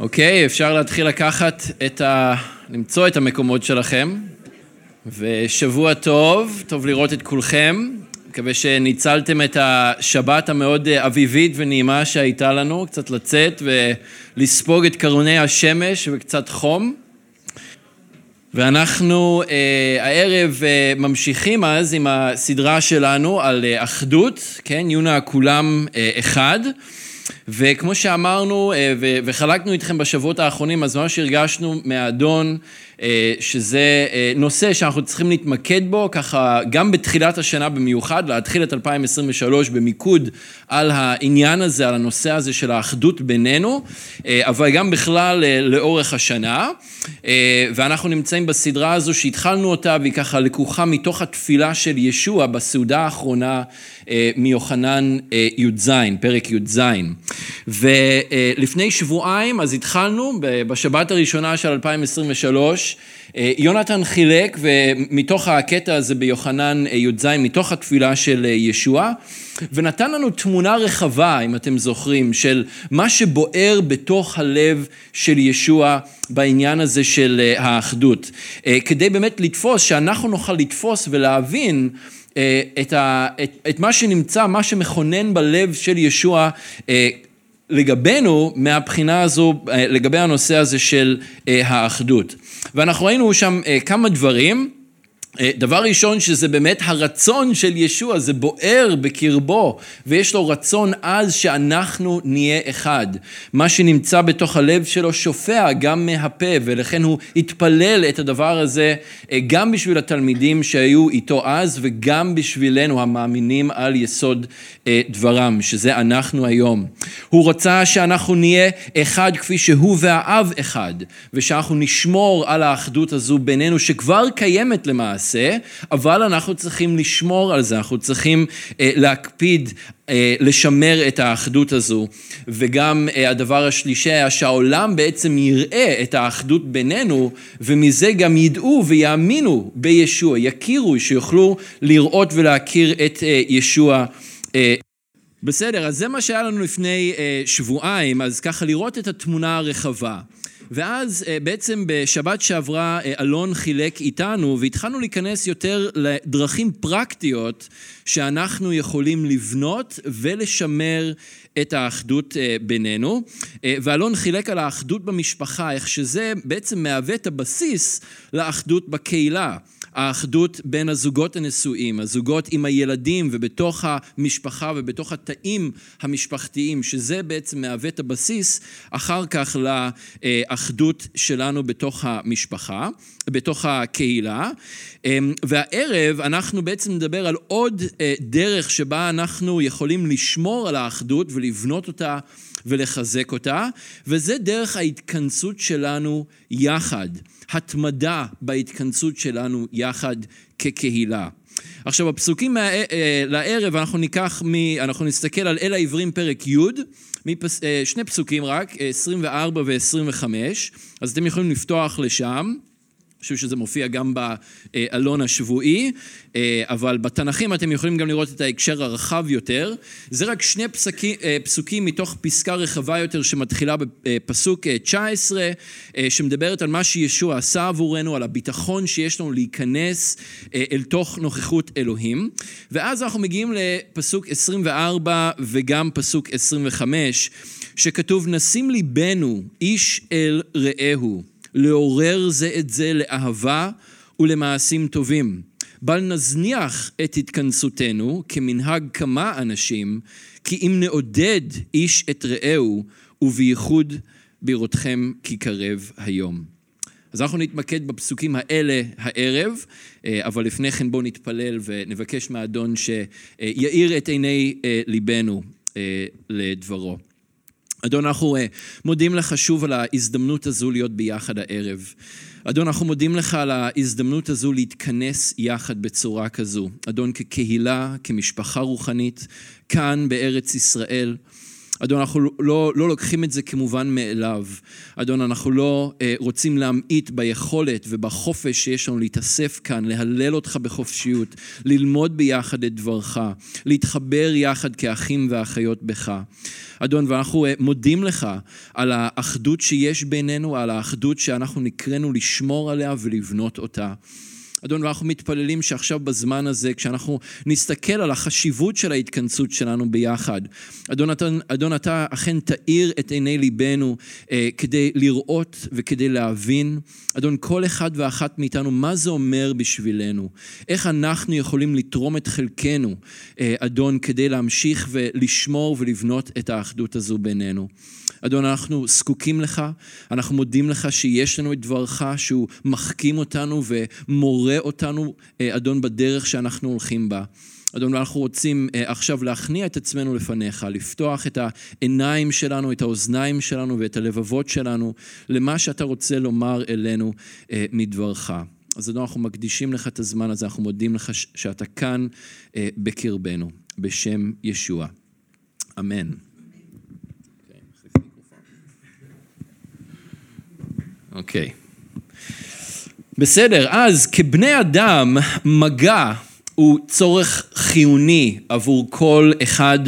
אוקיי, אפשר להתחיל לקחת את ה... למצוא את המקומות שלכם. ושבוע טוב, טוב לראות את כולכם. מקווה שניצלתם את השבת המאוד אביבית ונעימה שהייתה לנו, קצת לצאת ולספוג את קרוני השמש וקצת חום. ואנחנו אה, הערב אה, ממשיכים אז עם הסדרה שלנו על אה, אחדות, כן, יונה כולם אה, אחד. וכמו שאמרנו אה, וחלקנו איתכם בשבועות האחרונים, אז ממש הרגשנו מהאדון אה, שזה אה, נושא שאנחנו צריכים להתמקד בו, ככה גם בתחילת השנה במיוחד, להתחיל את 2023 במיקוד על העניין הזה, על הנושא הזה של האחדות בינינו, אבל גם בכלל לאורך השנה. ואנחנו נמצאים בסדרה הזו שהתחלנו אותה והיא ככה לקוחה מתוך התפילה של ישוע בסעודה האחרונה מיוחנן י"ז, פרק י"ז. ולפני שבועיים אז התחלנו בשבת הראשונה של 2023 יונתן חילק ומתוך הקטע הזה ביוחנן י"ז מתוך התפילה של ישוע ונתן לנו תמונה רחבה אם אתם זוכרים של מה שבוער בתוך הלב של ישוע בעניין הזה של האחדות. כדי באמת לתפוס שאנחנו נוכל לתפוס ולהבין את, ה, את, את מה שנמצא, מה שמכונן בלב של ישוע לגבינו מהבחינה הזו, לגבי הנושא הזה של האחדות. ואנחנו ראינו שם כמה דברים. אה, דבר ראשון שזה באמת הרצון של ישוע, זה בוער בקרבו ויש לו רצון עז שאנחנו נהיה אחד. מה שנמצא בתוך הלב שלו שופע גם מהפה ולכן הוא התפלל את הדבר הזה אה, גם בשביל התלמידים שהיו איתו אז וגם בשבילנו המאמינים על יסוד אה, דברם, שזה אנחנו היום. הוא רצה שאנחנו נהיה אחד כפי שהוא והאב אחד ושאנחנו נשמור על האחדות הזו בינינו שכבר קיימת למעשה. למעשה, אבל אנחנו צריכים לשמור על זה, אנחנו צריכים אה, להקפיד אה, לשמר את האחדות הזו. וגם אה, הדבר השלישי היה שהעולם בעצם יראה את האחדות בינינו, ומזה גם ידעו ויאמינו בישוע, יכירו, שיוכלו לראות ולהכיר את ישוע. בסדר, אז זה מה שהיה לנו לפני שבועיים, אז ככה לראות את התמונה הרחבה. ואז אה, בעצם בשבת שעברה אה, אלון חילק איתנו והתחלנו להיכנס יותר לדרכים פרקטיות שאנחנו יכולים לבנות ולשמר את האחדות אה, בינינו. ואלון חילק על האחדות במשפחה, איך שזה בעצם מהווה את הבסיס לאחדות בקהילה. האחדות בין הזוגות הנשואים, הזוגות עם הילדים ובתוך המשפחה ובתוך התאים המשפחתיים, שזה בעצם מהווה את הבסיס אחר כך לאחדות שלנו בתוך המשפחה, בתוך הקהילה. אמ, והערב אנחנו בעצם נדבר על עוד אה, דרך שבה אנחנו יכולים לשמור על האחדות ולבנות אותה ולחזק אותה, וזה דרך ההתכנסות שלנו יחד. התמדה בהתכנסות שלנו יחד כקהילה. עכשיו הפסוקים מה, אה, לערב אנחנו ניקח, מ, אנחנו נסתכל על אל העברים פרק י', מפס, אה, שני פסוקים רק, 24 ו-25, אז אתם יכולים לפתוח לשם. חושב שזה מופיע גם בעלון השבועי, אה, אבל בתנ"כים אתם יכולים גם לראות את ההקשר הרחב יותר. זה רק שני פסקים, אה, פסוקים מתוך פסקה רחבה יותר שמתחילה בפסוק 19, אה, שמדברת על מה שישוע עשה עבורנו, על הביטחון שיש לנו להיכנס אל תוך נוכחות אלוהים. ואז אנחנו מגיעים לפסוק 24 וגם פסוק 25, שכתוב נשים ליבנו איש אל רעהו. לעורר זה את זה לאהבה ולמעשים טובים. בל נזניח את התכנסותנו כמנהג כמה אנשים, כי אם נעודד איש את רעהו, ובייחוד בראותכם כי קרב היום. אז אנחנו נתמקד בפסוקים האלה הערב, אה, אבל לפני כן בואו נתפלל ונבקש מהאדון שיאיר את עיני אה, ליבנו אה, לדברו. אדון, אנחנו אה, מודים לך שוב על ההזדמנות הזו להיות ביחד הערב. אדון, אנחנו מודים לך על ההזדמנות הזו להתכנס יחד בצורה כזו. אדון, כקהילה, כמשפחה רוחנית, כאן בארץ ישראל. אדון, אנחנו לא, לא לוקחים את זה כמובן מאליו. אדון, אנחנו לא אה, רוצים להמעיט ביכולת ובחופש שיש לנו להתאסף כאן, להלל אותך בחופשיות, ללמוד ביחד את דברך, להתחבר יחד כאחים ואחיות בך. אדון, ואנחנו אה, מודים לך על האחדות שיש בינינו, על האחדות שאנחנו נקראנו לשמור עליה ולבנות אותה. אדון, ואנחנו מתפללים שעכשיו בזמן הזה, כשאנחנו נסתכל על החשיבות של ההתכנסות שלנו ביחד, אדון, אדון, אדון אתה אכן תאיר את עיני ליבנו אה, כדי לראות וכדי להבין, אדון, כל אחד ואחת מאיתנו, מה זה אומר בשבילנו, איך אנחנו יכולים לתרום את חלקנו, אה, אדון, כדי להמשיך ולשמור ולבנות את האחדות הזו בינינו. אדון, אנחנו זקוקים לך, אנחנו מודים לך שיש לנו את דברך, שהוא מחכים אותנו ומורה אותנו, אה, אדון, בדרך שאנחנו הולכים בה. אדון, אנחנו רוצים אה, עכשיו להכניע את עצמנו לפניך, לפתוח את העיניים שלנו, את האוזניים שלנו ואת הלבבות שלנו למה שאתה רוצה לומר אלינו אה, מדברך. אז אדון, אנחנו מקדישים לך את הזמן הזה, אנחנו מודים לך שאתה כאן בקרבנו, בשם ישוע. אמן. אוקיי. בסדר, אז כבני אדם, מגע הוא צורך חיוני עבור כל אחד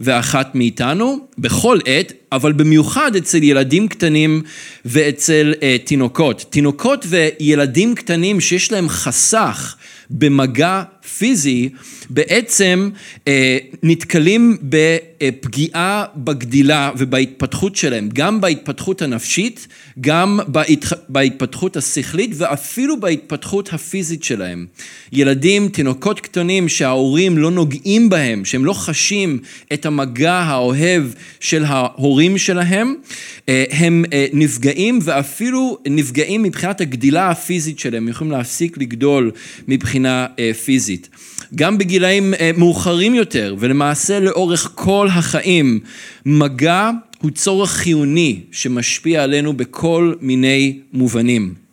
ואחת מאיתנו, בכל עת, אבל במיוחד אצל ילדים קטנים ואצל uh, תינוקות. תינוקות וילדים קטנים שיש להם חסך במגע פיזי, בעצם אה, נתקלים בפגיעה בגדילה ובהתפתחות שלהם, גם בהתפתחות הנפשית, גם בהתח... בהתפתחות השכלית ואפילו בהתפתחות הפיזית שלהם. ילדים, תינוקות קטנים שההורים לא נוגעים בהם, שהם לא חשים את המגע האוהב של ההורים שלהם, אה, הם אה, נפגעים ואפילו נפגעים מבחינת הגדילה הפיזית שלהם, הם יכולים להפסיק לגדול מבחינה אה, פיזית. גם בגילאים מאוחרים יותר, ולמעשה לאורך כל החיים, מגע הוא צורך חיוני שמשפיע עלינו בכל מיני מובנים.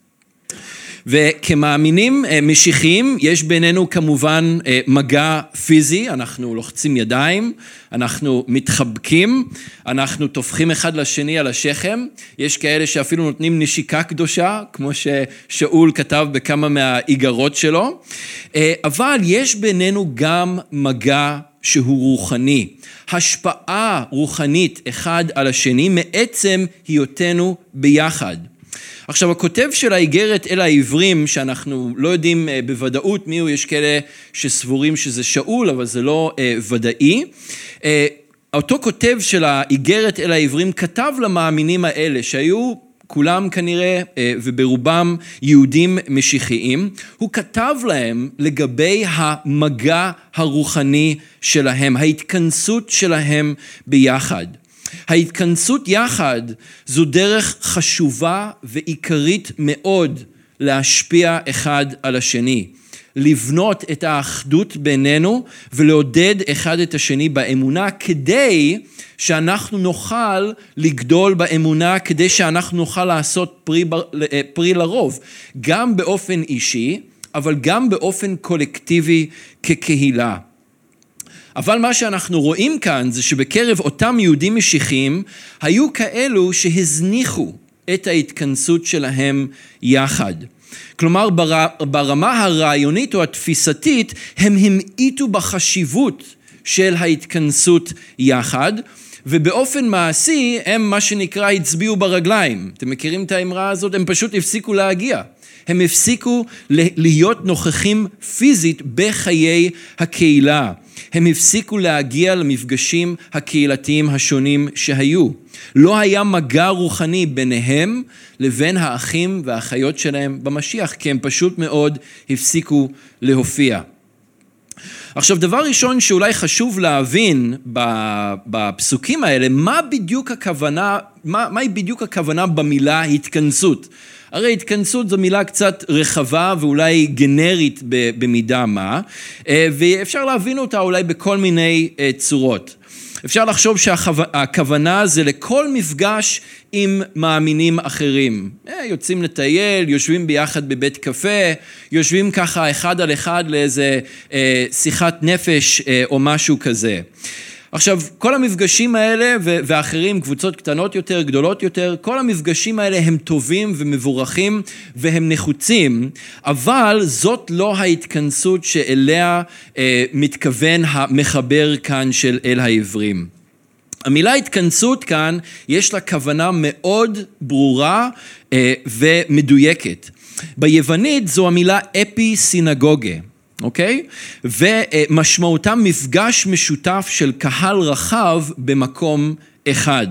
וכמאמינים אה, משיחיים יש בינינו כמובן אה, מגע פיזי, אנחנו לוחצים ידיים, אנחנו מתחבקים, אנחנו טופחים אחד לשני על השכם, יש כאלה שאפילו נותנים נשיקה קדושה, כמו ששאול כתב בכמה מהאיגרות שלו, אה, אבל יש בינינו גם מגע שהוא רוחני, השפעה רוחנית אחד על השני מעצם היותנו ביחד. עכשיו הכותב של האיגרת אל העברים, שאנחנו לא יודעים אה, בוודאות מי הוא, יש כאלה שסבורים שזה שאול, אבל זה לא אה, ודאי. אה, אותו כותב של האיגרת אל העברים כתב למאמינים האלה, שהיו כולם כנראה, וברובם יהודים משיחיים, הוא כתב להם לגבי המגע הרוחני שלהם, ההתכנסות שלהם ביחד. ההתכנסות יחד זו דרך חשובה ועיקרית מאוד להשפיע אחד על השני. לבנות את האחדות בינינו ולעודד אחד את השני באמונה כדי שאנחנו נוכל לגדול באמונה, כדי שאנחנו נוכל לעשות פרי, אה, פרי לרוב, גם באופן אישי, אבל גם באופן קולקטיבי כקהילה. אבל מה שאנחנו רואים כאן זה שבקרב אותם יהודים משיחיים היו כאלו שהזניחו את ההתכנסות שלהם יחד. כלומר ברמה הרעיונית או התפיסתית הם המעיטו בחשיבות של ההתכנסות יחד ובאופן מעשי הם מה שנקרא הצביעו ברגליים. אתם מכירים את האמרה הזאת? הם פשוט הפסיקו להגיע. הם הפסיקו להיות נוכחים פיזית בחיי הקהילה. הם הפסיקו להגיע למפגשים הקהילתיים השונים שהיו. לא היה מגע רוחני ביניהם לבין האחים והאחיות שלהם במשיח, כי הם פשוט מאוד הפסיקו להופיע. עכשיו, דבר ראשון שאולי חשוב להבין בפסוקים האלה, מה בדיוק הכוונה, מה, מהי בדיוק הכוונה במילה התכנסות? הרי התכנסות זו מילה קצת רחבה ואולי גנרית במידה מה, אה, ואפשר להבין אותה אולי בכל מיני אה, צורות. אפשר לחשוב שהכוונה זה לכל מפגש עם מאמינים אחרים. אה, יוצאים לטייל, יושבים ביחד בבית קפה, יושבים ככה אחד על אחד לאיזה שיחת נפש או משהו כזה. עכשיו, כל המפגשים האלה ואחרים, קבוצות קטנות יותר, גדולות יותר, כל המפגשים האלה הם טובים ומבורכים והם נחוצים, אבל זאת לא ההתכנסות שאליה אה, מתכוון המחבר כאן של אל העברים. המילה התכנסות כאן, יש לה כוונה מאוד ברורה אה, ומדויקת. ביוונית זו המילה אפי סינגוגה. אוקיי? ומשמעותה מפגש משותף של קהל רחב במקום אחד.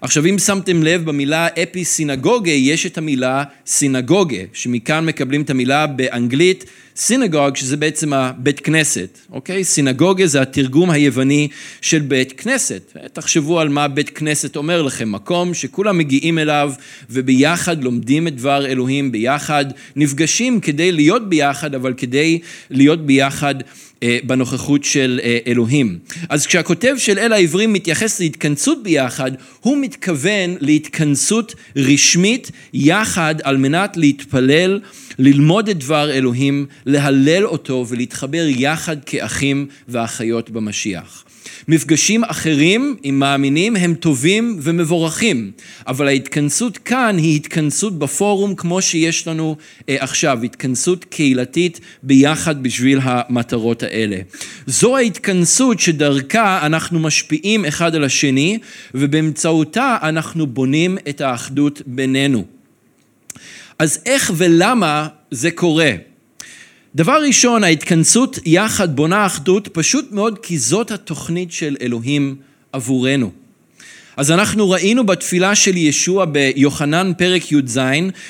עכשיו אם שמתם לב במילה אפי סינגוגה יש את המילה סינגוגה שמכאן מקבלים את המילה באנגלית סינגוג שזה בעצם הבית כנסת, אוקיי? סינגוגה זה התרגום היווני של בית כנסת. תחשבו על מה בית כנסת אומר לכם, מקום שכולם מגיעים אליו וביחד לומדים את דבר אלוהים, ביחד נפגשים כדי להיות ביחד אבל כדי להיות ביחד בנוכחות של אה, אלוהים. אז כשהכותב של אל העברים מתייחס להתכנסות ביחד, הוא מתכוון להתכנסות רשמית יחד על מנת להתפלל, ללמוד את דבר אלוהים, להלל אותו ולהתחבר יחד כאחים ואחיות במשיח. מפגשים אחרים עם מאמינים הם טובים ומבורכים, אבל ההתכנסות כאן היא התכנסות בפורום כמו שיש לנו אה, עכשיו, התכנסות קהילתית ביחד בשביל המטרות האלה. זו ההתכנסות שדרכה אנחנו משפיעים אחד על השני ובאמצעותה אנחנו בונים את האחדות בינינו. אז איך ולמה זה קורה? דבר ראשון, ההתכנסות יחד בונה אחדות פשוט מאוד כי זאת התוכנית של אלוהים עבורנו. אז אנחנו ראינו בתפילה של ישוע ביוחנן פרק י"ז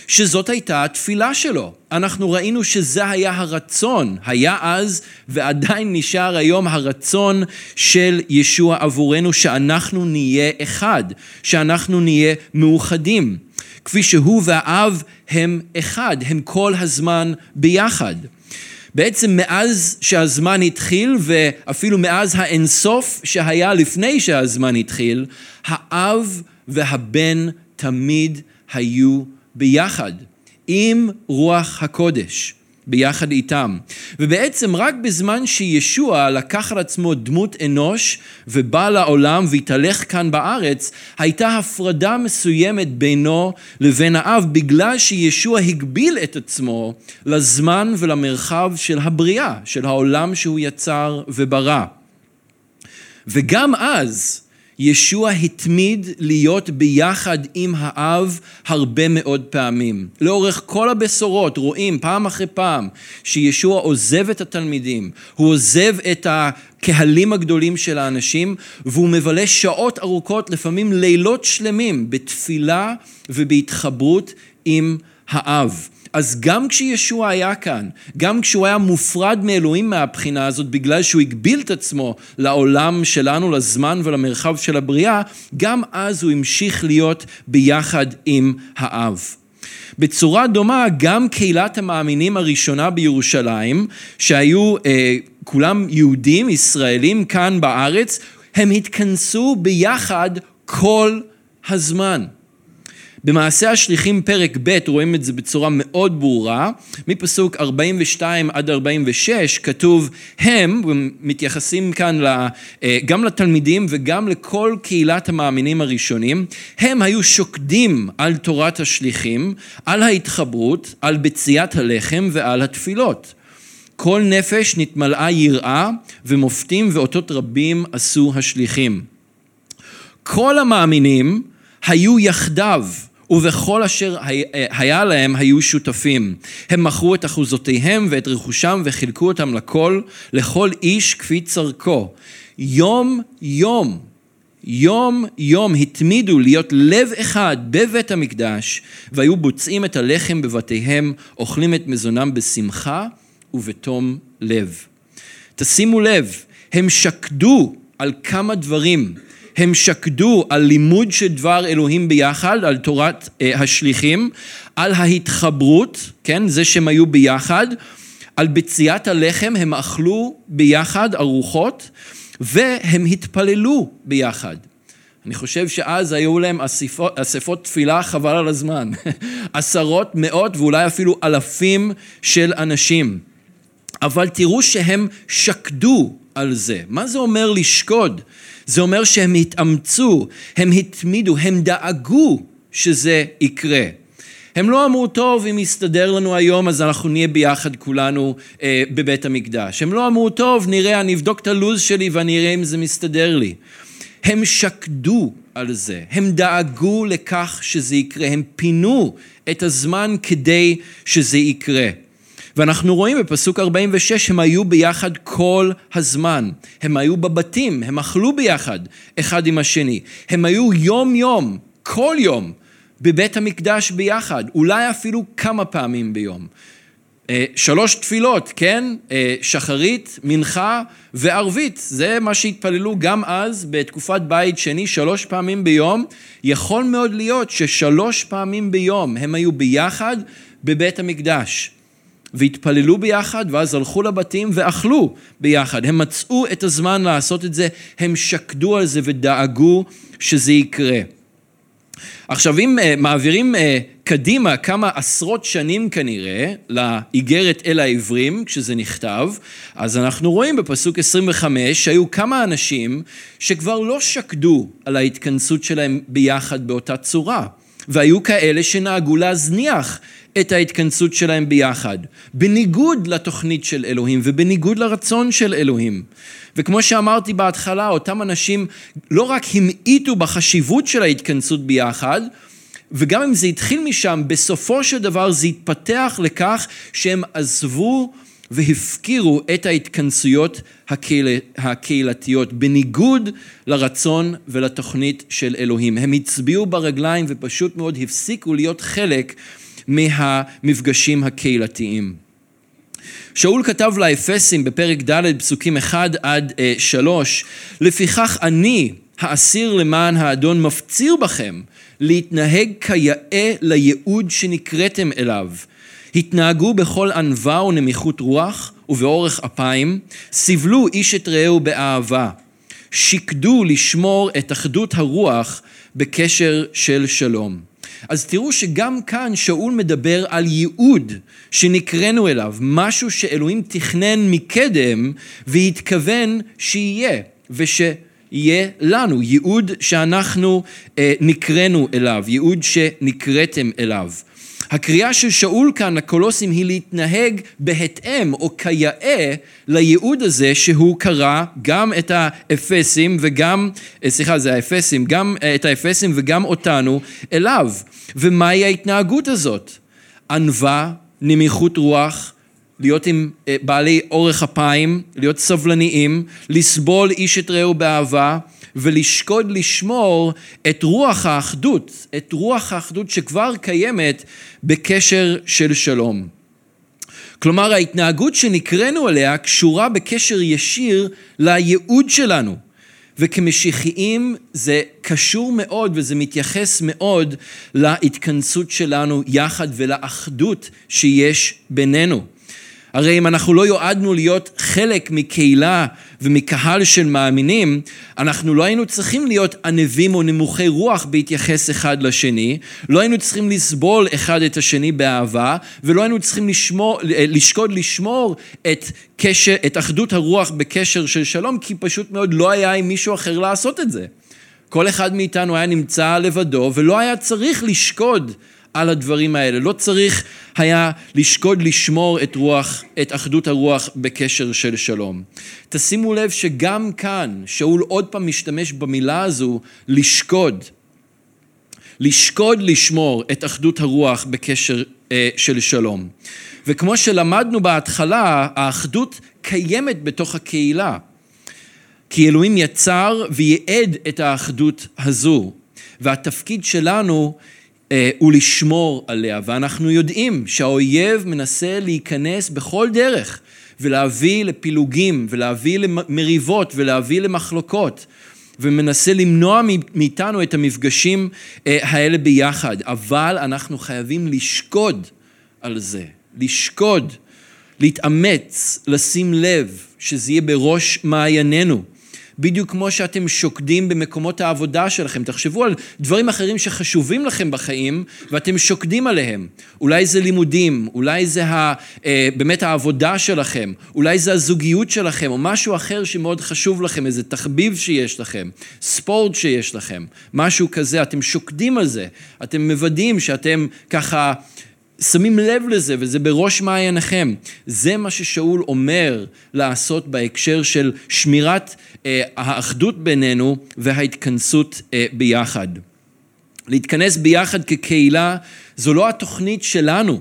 שזאת הייתה התפילה שלו. אנחנו ראינו שזה היה הרצון, היה אז ועדיין נשאר היום הרצון של ישוע עבורנו שאנחנו נהיה אחד, שאנחנו נהיה מאוחדים. כפי שהוא והאב הם אחד, הם כל הזמן ביחד. בעצם מאז שהזמן התחיל ואפילו מאז האינסוף שהיה לפני שהזמן התחיל, האב והבן תמיד היו ביחד, עם רוח הקודש. ביחד איתם. ובעצם רק בזמן שישוע לקח על עצמו דמות אנוש ובא לעולם והתהלך כאן בארץ, הייתה הפרדה מסוימת בינו לבין האב בגלל שישוע הגביל את עצמו לזמן ולמרחב של הבריאה, של העולם שהוא יצר וברא. וגם אז ישוע התמיד להיות ביחד עם האב הרבה מאוד פעמים. לאורך כל הבשורות רואים פעם אחרי פעם שישוע עוזב את התלמידים, הוא עוזב את הקהלים הגדולים של האנשים והוא מבלה שעות ארוכות, לפעמים לילות שלמים, בתפילה ובהתחברות עם האב. אז גם כשישוע היה כאן, גם כשהוא היה מופרד מאלוהים מהבחינה הזאת בגלל שהוא הגביל את עצמו לעולם שלנו, לזמן ולמרחב של הבריאה, גם אז הוא המשיך להיות ביחד עם האב. בצורה דומה גם קהילת המאמינים הראשונה בירושלים, שהיו אה, כולם יהודים, ישראלים כאן בארץ, הם התכנסו ביחד כל הזמן. במעשה השליחים פרק ב' רואים את זה בצורה מאוד ברורה, מפסוק 42 עד 46 כתוב הם, מתייחסים כאן אה, גם לתלמידים וגם לכל קהילת המאמינים הראשונים, הם היו שוקדים על תורת השליחים, על ההתחברות, על בציית הלחם ועל התפילות. כל נפש נתמלאה יראה ומופתים ואותות רבים עשו השליחים. כל המאמינים היו יחדיו ובכל אשר היה להם היו שותפים. הם מכרו את אחוזותיהם ואת רכושם וחילקו אותם לכל, לכל איש כפי צרכו. יום יום, יום יום התמידו להיות לב אחד בבית המקדש, והיו בוצעים את הלחם בבתיהם, אוכלים את מזונם בשמחה ובתום לב. תשימו לב, הם שקדו על כמה דברים. הם שקדו על לימוד של דבר אלוהים ביחד, על תורת אה, השליחים, על ההתחברות, כן, זה שהם היו ביחד, על בציית הלחם, הם אכלו ביחד ארוחות, והם התפללו ביחד. אני חושב שאז היו להם אספות, אספות תפילה חבל על הזמן. עשרות, מאות ואולי אפילו אלפים של אנשים. אבל תראו שהם שקדו על זה. מה זה אומר לשקוד? זה אומר שהם התאמצו, הם התמידו, הם דאגו שזה יקרה. הם לא אמרו, טוב, אם יסתדר לנו היום, אז אנחנו נהיה ביחד כולנו אה, בבית המקדש. הם לא אמרו, טוב, נראה, אני אבדוק את הלו"ז שלי ואני אראה אם זה מסתדר לי. הם שקדו על זה, הם דאגו לכך שזה יקרה, הם פינו את הזמן כדי שזה יקרה. ואנחנו רואים בפסוק 46, הם היו ביחד כל הזמן. הם היו בבתים, הם אכלו ביחד אחד עם השני. הם היו יום-יום, כל יום, בבית המקדש ביחד, אולי אפילו כמה פעמים ביום. אה, שלוש תפילות, כן? אה, שחרית, מנחה וערבית. זה מה שהתפללו גם אז, בתקופת בית שני, שלוש פעמים ביום. יכול מאוד להיות ששלוש פעמים ביום הם היו ביחד בבית המקדש. והתפללו ביחד, ואז הלכו לבתים ואכלו ביחד. הם מצאו את הזמן לעשות את זה, הם שקדו על זה ודאגו שזה יקרה. עכשיו, אם uh, מעבירים uh, קדימה כמה עשרות שנים כנראה לאיגרת אל העברים, כשזה נכתב, אז אנחנו רואים בפסוק 25 שהיו כמה אנשים שכבר לא שקדו על ההתכנסות שלהם ביחד באותה צורה. והיו כאלה שנהגו להזניח את ההתכנסות שלהם ביחד, בניגוד לתוכנית של אלוהים ובניגוד לרצון של אלוהים. וכמו שאמרתי בהתחלה, אותם אנשים לא רק המעיטו בחשיבות של ההתכנסות ביחד, וגם אם זה התחיל משם, בסופו של דבר זה התפתח לכך שהם עזבו והפקירו את ההתכנסויות הקהיל... הקהילתיות, בניגוד לרצון ולתוכנית של אלוהים. הם הצביעו ברגליים ופשוט מאוד הפסיקו להיות חלק מהמפגשים הקהילתיים. שאול כתב לאפסים בפרק ד' פסוקים 1 עד 3, אה, לפיכך אני, האסיר למען האדון, מפציר בכם להתנהג כיאה לייעוד שנקראתם אליו. התנהגו בכל ענווה ונמיכות רוח ובאורך אפיים, סבלו איש את רעהו באהבה, שקדו לשמור את אחדות הרוח בקשר של שלום. אז תראו שגם כאן שאול מדבר על ייעוד שנקראנו אליו, משהו שאלוהים תכנן מקדם והתכוון שיהיה ושיהיה לנו, ייעוד שאנחנו אה, נקראנו אליו, ייעוד שנקראתם אליו. הקריאה של שאול כאן לקולוסים היא להתנהג בהתאם או כיאה לייעוד הזה שהוא קרא גם את האפסים וגם, אה, סליחה זה האפסים, גם אה, את האפסים וגם אותנו אליו. ומהי ההתנהגות הזאת? ענווה, נמיכות רוח, להיות עם אה, בעלי אורך אפיים, להיות סבלניים, לסבול איש את רעהו באהבה, ולשקוד לשמור את רוח האחדות, את רוח האחדות שכבר קיימת בקשר של שלום. כלומר ההתנהגות שנקראנו עליה קשורה בקשר ישיר לייעוד שלנו. וכמשיחיים זה קשור מאוד וזה מתייחס מאוד להתכנסות שלנו יחד ולאחדות שיש בינינו. הרי אם אנחנו לא יועדנו להיות חלק מקהילה ומקהל של מאמינים, אנחנו לא היינו צריכים להיות ענבים או נמוכי רוח בהתייחס אחד לשני, לא היינו צריכים לסבול אחד את השני באהבה, ולא היינו צריכים לשמור, לשקוד לשמור את, קשר, את אחדות הרוח בקשר של שלום, כי פשוט מאוד לא היה עם מישהו אחר לעשות את זה. כל אחד מאיתנו היה נמצא לבדו ולא היה צריך לשקוד על הדברים האלה. לא צריך היה לשקוד לשמור את רוח, את אחדות הרוח בקשר של שלום. תשימו לב שגם כאן שאול עוד פעם משתמש במילה הזו לשקוד. לשקוד לשמור את אחדות הרוח בקשר אה, של שלום. וכמו שלמדנו בהתחלה, האחדות קיימת בתוך הקהילה. כי אלוהים יצר וייעד את האחדות הזו. והתפקיד שלנו ולשמור עליה. ואנחנו יודעים שהאויב מנסה להיכנס בכל דרך ולהביא לפילוגים ולהביא למריבות ולהביא למחלוקות. ומנסה למנוע מאיתנו את המפגשים אה, האלה ביחד, אבל אנחנו חייבים לשקוד על זה, לשקוד, להתאמץ, לשים לב, שזה יהיה בראש מעיינינו. בדיוק כמו שאתם שוקדים במקומות העבודה שלכם. תחשבו על דברים אחרים שחשובים לכם בחיים ואתם שוקדים עליהם. אולי זה לימודים, אולי זה ה, אה, באמת העבודה שלכם, אולי זה הזוגיות שלכם, או משהו אחר שמאוד חשוב לכם, איזה תחביב שיש לכם, ספורט שיש לכם, משהו כזה, אתם שוקדים על זה, אתם מוודאים שאתם ככה... שמים לב לזה וזה בראש מעייניכם. זה מה ששאול אומר לעשות בהקשר של שמירת אה, האחדות בינינו וההתכנסות אה, ביחד. להתכנס ביחד כקהילה זו לא התוכנית שלנו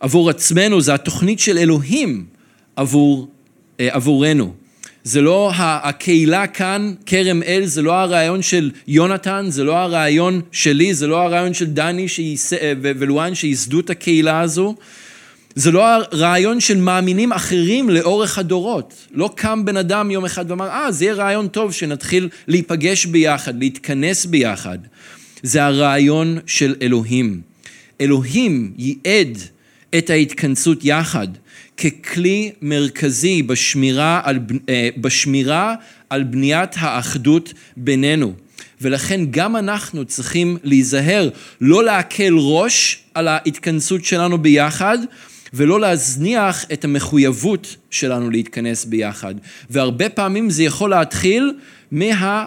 עבור עצמנו, זו התוכנית של אלוהים עבור, אה, עבורנו. זה לא הקהילה כאן, כרם אל, זה לא הרעיון של יונתן, זה לא הרעיון שלי, זה לא הרעיון של דני ולואן שייסדו את הקהילה הזו. זה לא הרעיון של מאמינים אחרים לאורך הדורות. לא קם בן אדם יום אחד ואמר, אה, זה יהיה רעיון טוב שנתחיל להיפגש ביחד, להתכנס ביחד. זה הרעיון של אלוהים. אלוהים ייעד את ההתכנסות יחד. ככלי מרכזי בשמירה על, אה, בשמירה על בניית האחדות בינינו. ולכן גם אנחנו צריכים להיזהר, לא להקל ראש על ההתכנסות שלנו ביחד, ולא להזניח את המחויבות שלנו להתכנס ביחד. והרבה פעמים זה יכול להתחיל מה...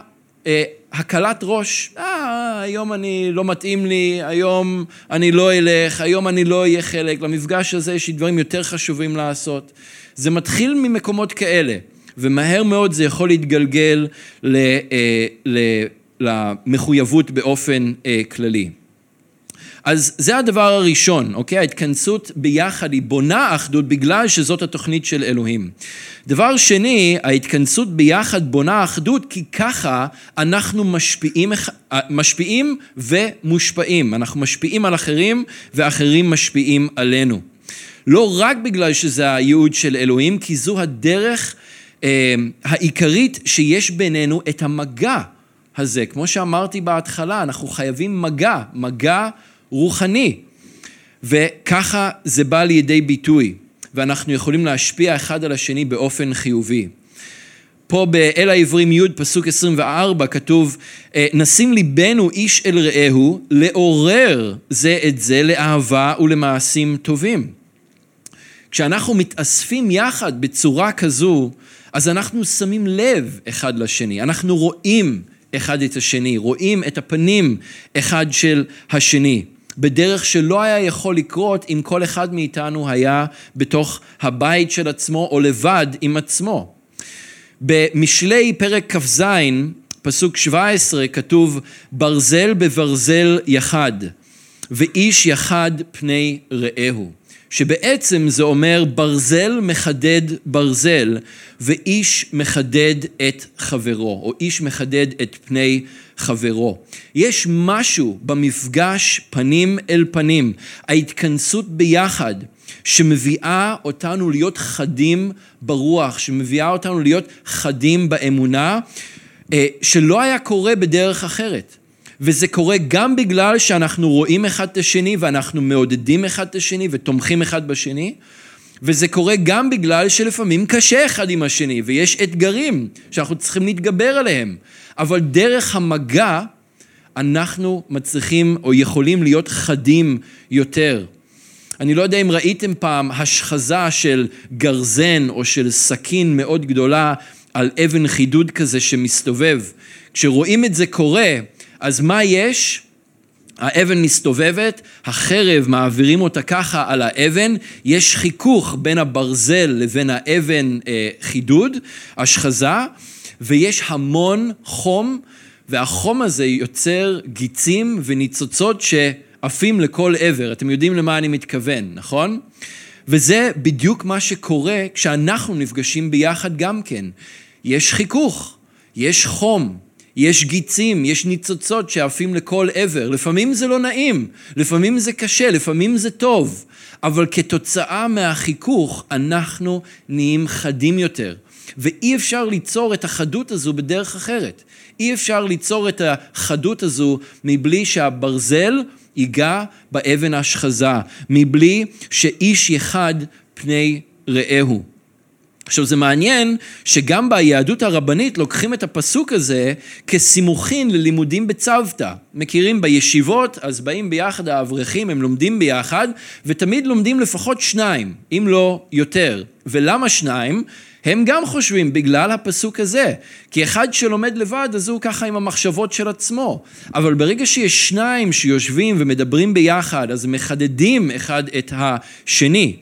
הקלת ראש, אה, היום אני לא מתאים לי, היום אני לא אלך, היום אני לא אהיה חלק, למפגש הזה יש לי דברים יותר חשובים לעשות. זה מתחיל ממקומות כאלה, ומהר מאוד זה יכול להתגלגל ל, אה, ל, למחויבות באופן אה, כללי. אז זה הדבר הראשון, אוקיי? ההתכנסות ביחד היא בונה אחדות בגלל שזאת התוכנית של אלוהים. דבר שני, ההתכנסות ביחד בונה אחדות כי ככה אנחנו משפיעים, משפיעים ומושפעים. אנחנו משפיעים על אחרים ואחרים משפיעים עלינו. לא רק בגלל שזה הייעוד של אלוהים, כי זו הדרך אה, העיקרית שיש בינינו את המגע הזה. כמו שאמרתי בהתחלה, אנחנו חייבים מגע, מגע רוחני. וככה זה בא לידי ביטוי, ואנחנו יכולים להשפיע אחד על השני באופן חיובי. פה באל העברים י' פסוק 24 כתוב אה, נשים ליבנו איש אל רעהו לעורר זה את זה לאהבה ולמעשים טובים. כשאנחנו מתאספים יחד בצורה כזו אז אנחנו שמים לב אחד לשני, אנחנו רואים אחד את השני, רואים את הפנים אחד של השני. בדרך שלא היה יכול לקרות אם כל אחד מאיתנו היה בתוך הבית של עצמו או לבד עם עצמו. במשלי פרק כ"ז, פסוק 17, כתוב ברזל בברזל יחד, ואיש יחד פני רעהו. שבעצם זה אומר ברזל מחדד ברזל, ואיש מחדד את חברו, או איש מחדד את פני חברו. יש משהו במפגש פנים אל פנים, ההתכנסות ביחד, שמביאה אותנו להיות חדים ברוח, שמביאה אותנו להיות חדים באמונה, אה, שלא היה קורה בדרך אחרת. וזה קורה גם בגלל שאנחנו רואים אחד את השני ואנחנו מעודדים אחד את השני ותומכים אחד בשני, וזה קורה גם בגלל שלפעמים קשה אחד עם השני ויש אתגרים שאנחנו צריכים להתגבר עליהם. אבל דרך המגע אנחנו מצליחים או יכולים להיות חדים יותר. אני לא יודע אם ראיתם פעם השחזה של גרזן או של סכין מאוד גדולה על אבן חידוד כזה שמסתובב. כשרואים את זה קורה, אז מה יש? האבן מסתובבת, החרב מעבירים אותה ככה על האבן, יש חיכוך בין הברזל לבין האבן אה, חידוד, השחזה, ויש המון חום, והחום הזה יוצר גיצים וניצוצות שעפים לכל עבר. אתם יודעים למה אני מתכוון, נכון? וזה בדיוק מה שקורה כשאנחנו נפגשים ביחד גם כן. יש חיכוך, יש חום, יש גיצים, יש ניצוצות שעפים לכל עבר. לפעמים זה לא נעים, לפעמים זה קשה, לפעמים זה טוב, אבל כתוצאה מהחיכוך אנחנו נהיים חדים יותר. ואי אפשר ליצור את החדות הזו בדרך אחרת. אי אפשר ליצור את החדות הזו מבלי שהברזל ייגע באבן השחזה, מבלי שאיש יחד פני רעהו. עכשיו זה מעניין שגם ביהדות הרבנית לוקחים את הפסוק הזה כסימוכין ללימודים בצוותא. מכירים בישיבות, אז באים ביחד האברכים, הם לומדים ביחד, ותמיד לומדים לפחות שניים, אם לא יותר. ולמה שניים? הם גם חושבים בגלל הפסוק הזה. כי אחד שלומד לבד, אז הוא ככה עם המחשבות של עצמו. אבל ברגע שיש שניים שיושבים ומדברים ביחד, אז מחדדים אחד את השני.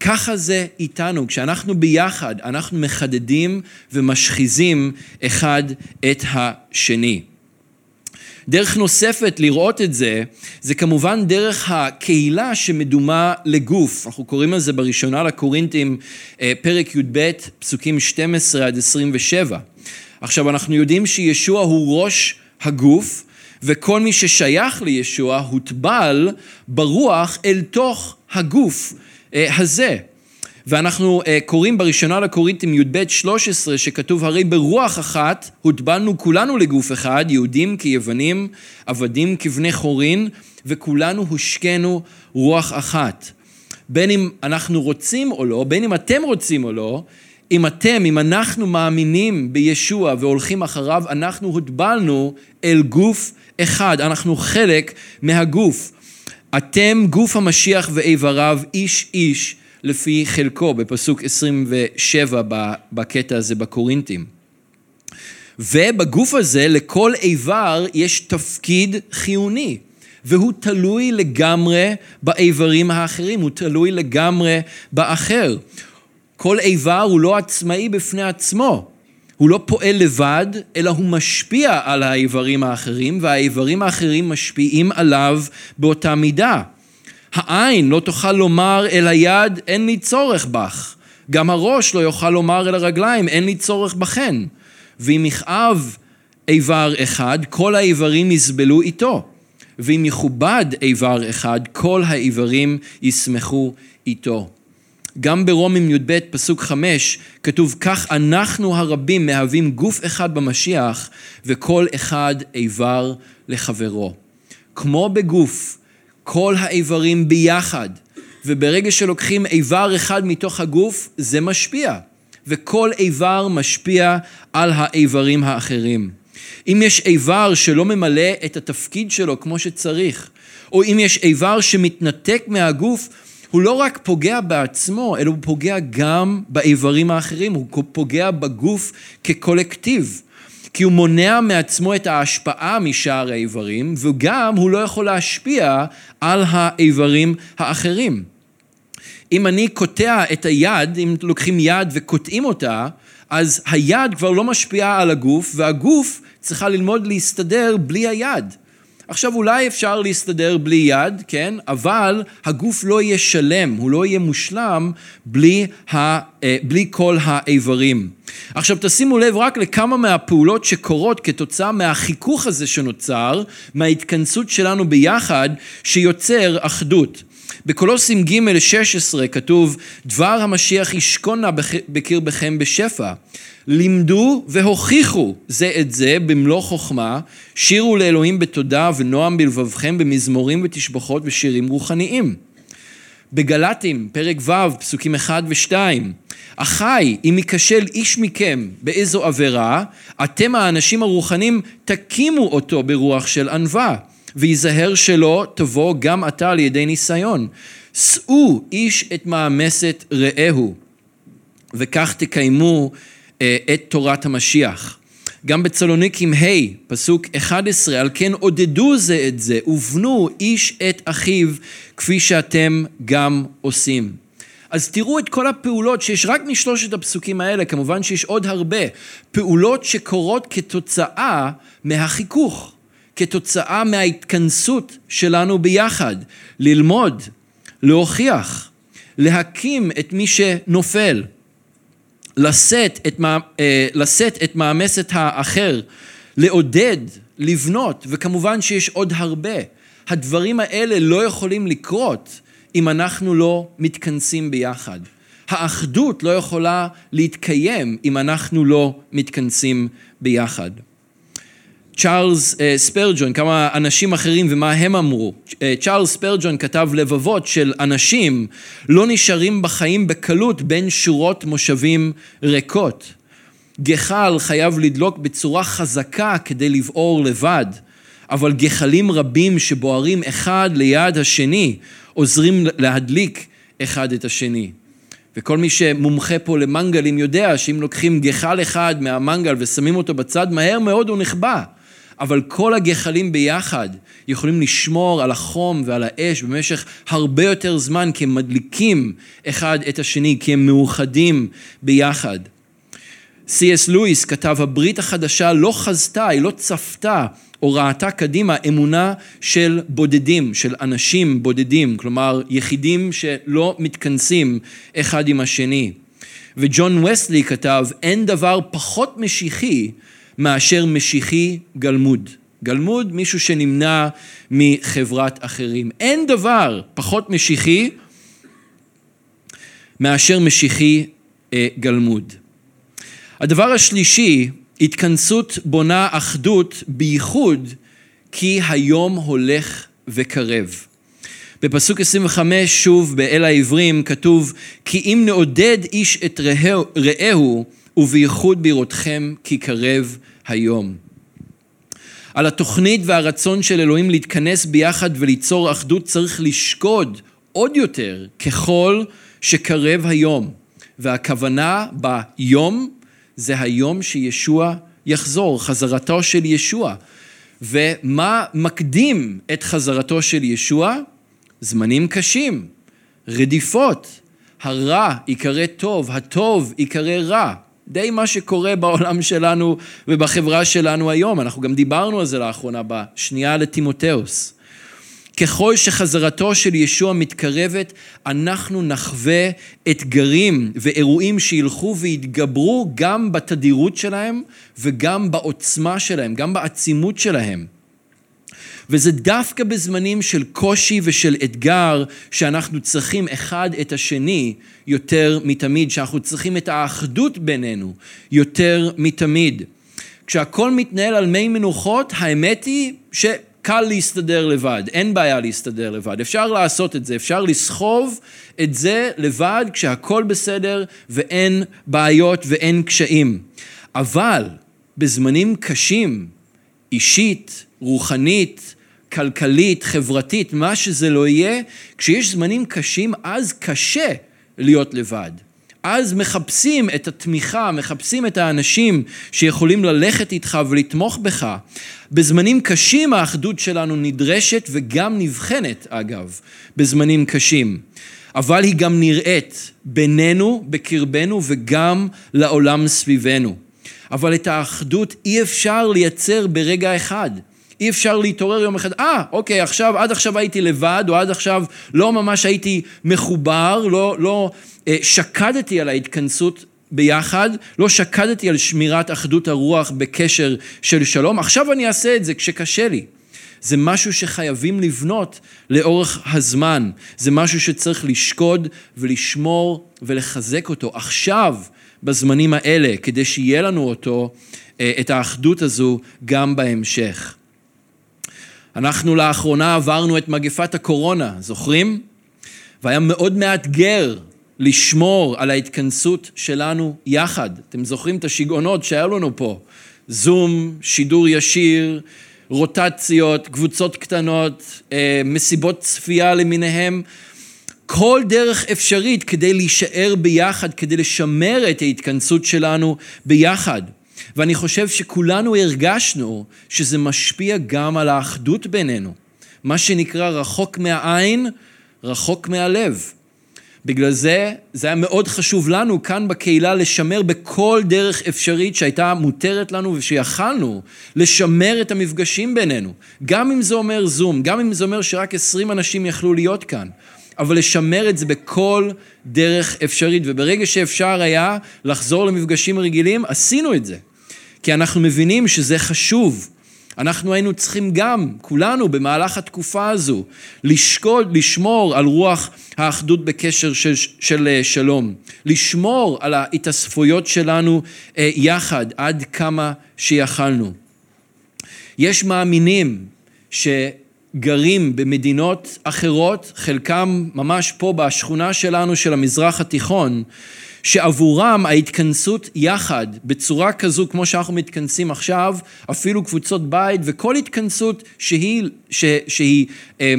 ככה זה איתנו, כשאנחנו ביחד, אנחנו מחדדים ומשחיזים אחד את השני. דרך נוספת לראות את זה, זה כמובן דרך הקהילה שמדומה לגוף. אנחנו קוראים לזה בראשונה לקורינתים, אה, פרק י"ב, פסוקים 12 עד 27. עכשיו, אנחנו יודעים שישוע הוא ראש הגוף, וכל מי ששייך לישוע הוטבל ברוח אל תוך הגוף אה, הזה. ואנחנו uh, קוראים בראשונה לקורינתים י"ב 13 שכתוב הרי ברוח אחת הוטבלנו כולנו לגוף אחד יהודים כיוונים עבדים כבני חורין וכולנו הושקנו רוח אחת. בין אם אנחנו רוצים או לא, בין אם אתם רוצים או לא, אם אתם, אם אנחנו מאמינים בישוע והולכים אחריו, אנחנו הוטבלנו אל גוף אחד, אנחנו חלק מהגוף. אתם גוף המשיח ואיבריו, איש איש לפי חלקו, בפסוק 27 בקטע הזה בקורינתים. ובגוף הזה לכל איבר יש תפקיד חיוני, והוא תלוי לגמרי באיברים האחרים, הוא תלוי לגמרי באחר. כל איבר הוא לא עצמאי בפני עצמו, הוא לא פועל לבד, אלא הוא משפיע על האיברים האחרים, והאיברים האחרים משפיעים עליו באותה מידה. העין לא תוכל לומר אל היד אין לי צורך בך. גם הראש לא יוכל לומר אל הרגליים אין לי צורך בכן. ואם יכאב איבר אחד, כל האיברים יסבלו איתו. ואם יכובד איבר אחד, כל האיברים ישמחו איתו. גם ברומים י"ב פסוק חמש כתוב כך אנחנו הרבים מהווים גוף אחד במשיח וכל אחד איבר לחברו. כמו בגוף כל האיברים ביחד, וברגע שלוקחים איבר אחד מתוך הגוף, זה משפיע, וכל איבר משפיע על האיברים האחרים. אם יש איבר שלא ממלא את התפקיד שלו כמו שצריך, או אם יש איבר שמתנתק מהגוף, הוא לא רק פוגע בעצמו, אלא הוא פוגע גם באיברים האחרים, הוא פוגע בגוף כקולקטיב. כי הוא מונע מעצמו את ההשפעה משאר האיברים, וגם הוא לא יכול להשפיע על האיברים האחרים. אם אני קוטע את היד, אם לוקחים יד וקוטעים אותה, אז היד כבר לא משפיעה על הגוף, והגוף צריכה ללמוד להסתדר בלי היד. עכשיו אולי אפשר להסתדר בלי יד, כן? אבל הגוף לא יהיה שלם, הוא לא יהיה מושלם בלי, ה, אה, בלי כל האיברים. עכשיו תשימו לב רק לכמה מהפעולות שקורות כתוצאה מהחיכוך הזה שנוצר, מההתכנסות שלנו ביחד, שיוצר אחדות. בקולוסים ג' 16 כתוב דבר המשיח ישכון נא בקרבכם בשפע לימדו והוכיחו זה את זה במלוא חוכמה, שירו לאלוהים בתודה ונועם בלבבכם במזמורים ותשבחות ושירים רוחניים. בגלטים, פרק ו', פסוקים 1 ו-2, אחי, אם ייכשל איש מכם באיזו עבירה, אתם האנשים הרוחניים תקימו אותו ברוח של ענווה, וייזהר שלא תבוא גם אתה על ידי ניסיון. שאו איש את מאמסת רעהו, וכך תקיימו אה, את תורת המשיח. גם בצלוניקים ה', פסוק 11, על כן עודדו זה את זה ובנו איש את אחיו כפי שאתם גם עושים. אז תראו את כל הפעולות שיש רק משלושת הפסוקים האלה, כמובן שיש עוד הרבה, פעולות שקורות כתוצאה מהחיכוך, כתוצאה מההתכנסות שלנו ביחד, ללמוד, להוכיח, להקים את מי שנופל. לשאת את, אה, לשאת את מאמסת האחר, לעודד, לבנות, וכמובן שיש עוד הרבה. הדברים האלה לא יכולים לקרות אם אנחנו לא מתכנסים ביחד. האחדות לא יכולה להתקיים אם אנחנו לא מתכנסים ביחד. צ'ארלס אה, ספרג'ון, כמה אנשים אחרים ומה הם אמרו. אה, צ'ארלס ספרג'ון כתב לבבות של אנשים לא נשארים בחיים בקלות בין שורות מושבים ריקות. גחל חייב לדלוק בצורה חזקה כדי לבעור לבד, אבל גחלים רבים שבוערים אחד ליד השני עוזרים להדליק אחד את השני. וכל מי שמומחה פה למנגלים יודע שאם לוקחים גחל אחד מהמנגל ושמים אותו בצד, מהר מאוד הוא נחבא. אבל כל הגחלים ביחד יכולים לשמור על החום ועל האש במשך הרבה יותר זמן, כי הם מדליקים אחד את השני, כי הם מאוחדים ביחד. סי.אס לואיס כתב, הברית החדשה לא חזתה, היא לא צפתה או ראתה קדימה אמונה של בודדים, של אנשים בודדים, כלומר יחידים שלא מתכנסים אחד עם השני. וג'ון וסלי כתב, אין דבר פחות משיחי מאשר משיחי גלמוד. גלמוד, מישהו שנמנע מחברת אחרים. אין דבר פחות משיחי מאשר משיחי אה, גלמוד. הדבר השלישי, התכנסות בונה אחדות בייחוד כי היום הולך וקרב. בפסוק 25 שוב באל העברים כתוב כי אם נעודד איש את רעהו, רעהו ובייחוד בראותכם כי קרב היום. על התוכנית והרצון של אלוהים להתכנס ביחד וליצור אחדות צריך לשקוד עוד יותר ככל שקרב היום. והכוונה ביום זה היום שישוע יחזור, חזרתו של ישוע. ומה מקדים את חזרתו של ישוע? זמנים קשים, רדיפות, הרע ייקרא טוב, הטוב ייקרא רע. די מה שקורה בעולם שלנו ובחברה שלנו היום. אנחנו גם דיברנו על זה לאחרונה בשנייה לטימותאוס. ככל שחזרתו של ישוע מתקרבת, אנחנו נחווה אתגרים ואירועים שילכו ויתגברו גם בתדירות שלהם וגם בעוצמה שלהם, גם בעצימות שלהם. וזה דווקא בזמנים של קושי ושל אתגר שאנחנו צריכים אחד את השני יותר מתמיד, שאנחנו צריכים את האחדות בינינו יותר מתמיד. כשהכל מתנהל על מי מנוחות, האמת היא שקל להסתדר לבד, אין בעיה להסתדר לבד, אפשר לעשות את זה, אפשר לסחוב את זה לבד כשהכל בסדר ואין בעיות ואין קשיים. אבל בזמנים קשים, אישית, רוחנית, כלכלית, חברתית, מה שזה לא יהיה, כשיש זמנים קשים, אז קשה להיות לבד. אז מחפשים את התמיכה, מחפשים את האנשים שיכולים ללכת איתך ולתמוך בך. בזמנים קשים האחדות שלנו נדרשת וגם נבחנת, אגב, בזמנים קשים. אבל היא גם נראית בינינו, בקרבנו וגם לעולם סביבנו. אבל את האחדות אי אפשר לייצר ברגע אחד. אי אפשר להתעורר יום אחד, אה, ah, אוקיי, עכשיו, עד עכשיו הייתי לבד, או עד עכשיו לא ממש הייתי מחובר, לא, לא אה, שקדתי על ההתכנסות ביחד, לא שקדתי על שמירת אחדות הרוח בקשר של שלום, עכשיו אני אעשה את זה כשקשה לי. זה משהו שחייבים לבנות לאורך הזמן, זה משהו שצריך לשקוד ולשמור ולחזק אותו עכשיו, בזמנים האלה, כדי שיהיה לנו אותו, אה, את האחדות הזו, גם בהמשך. אנחנו לאחרונה עברנו את מגפת הקורונה, זוכרים? והיה מאוד מאתגר לשמור על ההתכנסות שלנו יחד. אתם זוכרים את השיגעונות שהיו לנו פה? זום, שידור ישיר, רוטציות, קבוצות קטנות, אה, מסיבות צפייה למיניהם. כל דרך אפשרית כדי להישאר ביחד, כדי לשמר את ההתכנסות שלנו ביחד. ואני חושב שכולנו הרגשנו שזה משפיע גם על האחדות בינינו. מה שנקרא רחוק מהעין, רחוק מהלב. בגלל זה, זה היה מאוד חשוב לנו כאן בקהילה לשמר בכל דרך אפשרית שהייתה מותרת לנו ושיכלנו לשמר את המפגשים בינינו. גם אם זה אומר זום, גם אם זה אומר שרק עשרים אנשים יכלו להיות כאן. אבל לשמר את זה בכל דרך אפשרית, וברגע שאפשר היה לחזור למפגשים רגילים, עשינו את זה. כי אנחנו מבינים שזה חשוב. אנחנו היינו צריכים גם, כולנו, במהלך התקופה הזו, לשקוד, לשמור על רוח האחדות בקשר של, של אה, שלום, לשמור על ההתאספויות שלנו אה, יחד עד כמה שיכלנו. יש מאמינים שגרים במדינות אחרות, חלקם ממש פה בשכונה שלנו של המזרח התיכון, שעבורם ההתכנסות יחד בצורה כזו כמו שאנחנו מתכנסים עכשיו, אפילו קבוצות בית וכל התכנסות שהיא, ש, שהיא אה,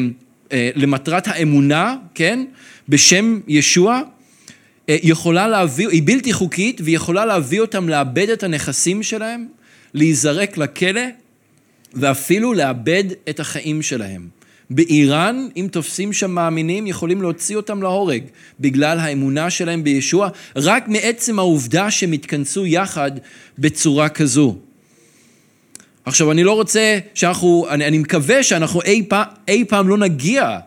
אה, למטרת האמונה, כן, בשם ישוע, אה, יכולה להביא, היא בלתי חוקית ויכולה להביא אותם לאבד את הנכסים שלהם, להיזרק לכלא ואפילו לאבד את החיים שלהם. באיראן, אם תופסים שם מאמינים, יכולים להוציא אותם להורג בגלל האמונה שלהם בישוע, רק מעצם העובדה שהם התכנסו יחד בצורה כזו. עכשיו, אני לא רוצה שאנחנו, אני, אני מקווה שאנחנו אי פעם, אי פעם לא נגיע